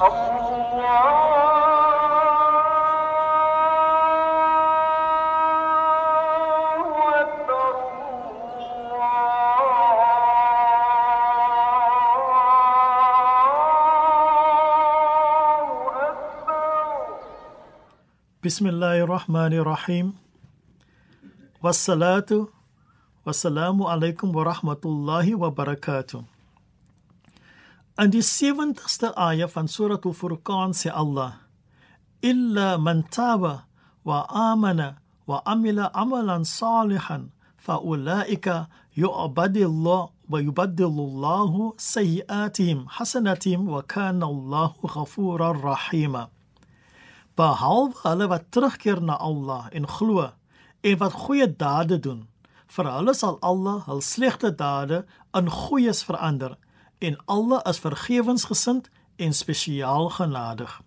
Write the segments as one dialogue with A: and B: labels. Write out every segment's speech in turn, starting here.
A: بسم الله الرحمن الرحيم والصلاة والسلام عليكم ورحمة الله وبركاته In die 70ste ayah van Surah Al-Furqan sê Allah: "Illa man taba wa amana wa amila amalan salihan fa ulaika yu'badillahu wa yubaddilullahu sayyi'atihim hasanatihim wa kana Allahu ghafurar rahima." behalwe hulle wat terugkeer na Allah en glo en wat goeie dade doen vir hulle sal Allah hul slegte dade in goeies verander en Allah is vergewensgesind en spesiaal genadig.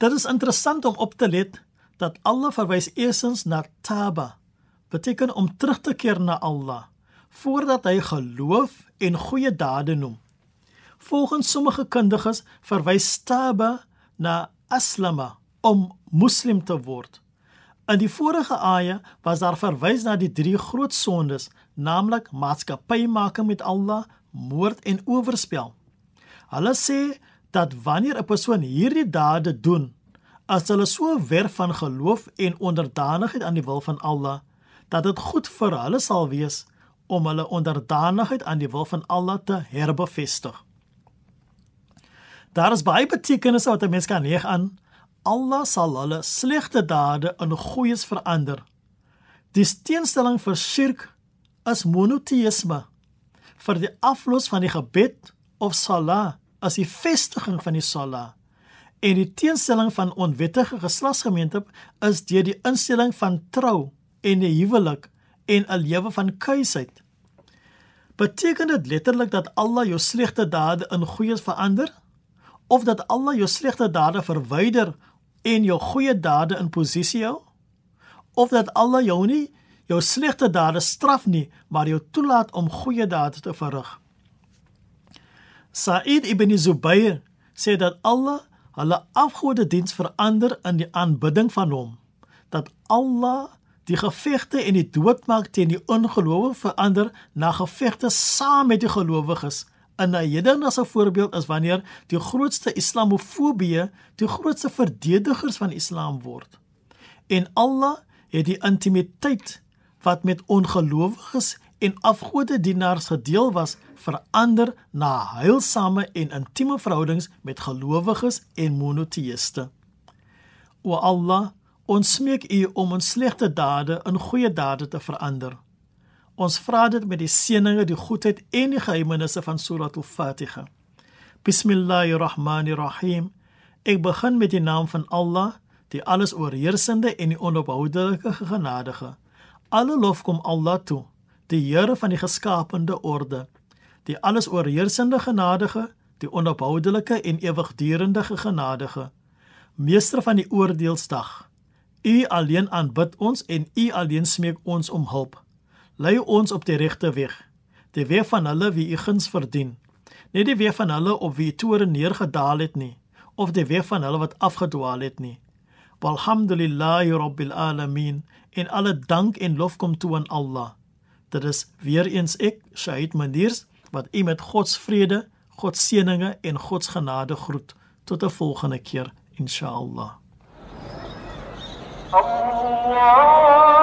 A: Dit is interessant om op te let dat Allah verwys eersins na taba, beteken om terug te keer na Allah voordat hy geloof en goeie dade noem. Volgens sommige kundiges verwys taba na aslama om moslim te word. In die vorige aya was daar verwys na die drie groot sondes, naamlik maatskappymaking met Allah, moord en oorspel. Hulle sê dat wanneer 'n persoon hierdie dade doen, as hulle so ver van geloof en onderdanigheid aan die wil van Allah, dat dit goed vir hulle sal wees om hulle onderdanigheid aan die wil van Allah te herbevestig. Daar is baie betekenisse wat 'n mens kan leg aan. Allah sal hulle slegte dade in goeies verander. Die teenstelling vir shirk is monoteïsme. Vir die aflos van die gebed of sala as die vestiging van die sala. En die teenstelling van onwettige geslagsgemeenskap is deur die instelling van trou en 'n huwelik en 'n lewe van kuisheid. Beteken dit letterlik dat Allah jou slegte dade in goeies verander? of dat Allah jou slegte dade verwyder en jou goeie dade in posisie hou? Of dat Allah jou nie jou slegte dade straf nie, maar jou toelaat om goeie dade te verrig? Sa'id ibn Zubayr sê dat Allah hulle afgode diens verander in die aanbidding van hom. Dat Allah die gevegte en die doodmaak teen die ongelowiges verander na gevegte saam met die gelowiges. 'n hedendaagse voorbeeld is wanneer die grootste islamofobie die grootste verdedigers van Islam word. En Allah het die intimiteit wat met ongelowiges en afgodedienaars gedeel was, verander na heilsame en intieme verhoudings met gelowiges en monoteïste. O Allah, ons smeek U om ons slegte dade in goeie dade te verander. Ons vra dit met die seëninge, die goedheid en die geheimenisse van Surah Al-Fatiha. Bismillahirrahmanirrahim. Ek begin met die naam van Allah, die alles oorheersende en die onophoudelike genadige. Alle lof kom Allah toe, die Here van die geskaapte orde, die alles oorheersende genadige, die onophoudelike en ewigdurende genadige, meester van die oordeelsdag. U alleen aanbid ons en u alleen smeek ons om hulp lei ons op die regte weg, die weg van hulle wie u guns verdien, nie die weg van hulle op wie toore neergedaal het nie, of die weg van hulle wat afgedwaal het nie. Walhamdulillahi rabbil alamin en alle dank en lof kom toe aan Allah. Dit is weer eens ek, Shahid Mandiers, wat u met God se vrede, God se seëninge en God se genade groet. Tot 'n volgende keer, insha
B: Allah. Allah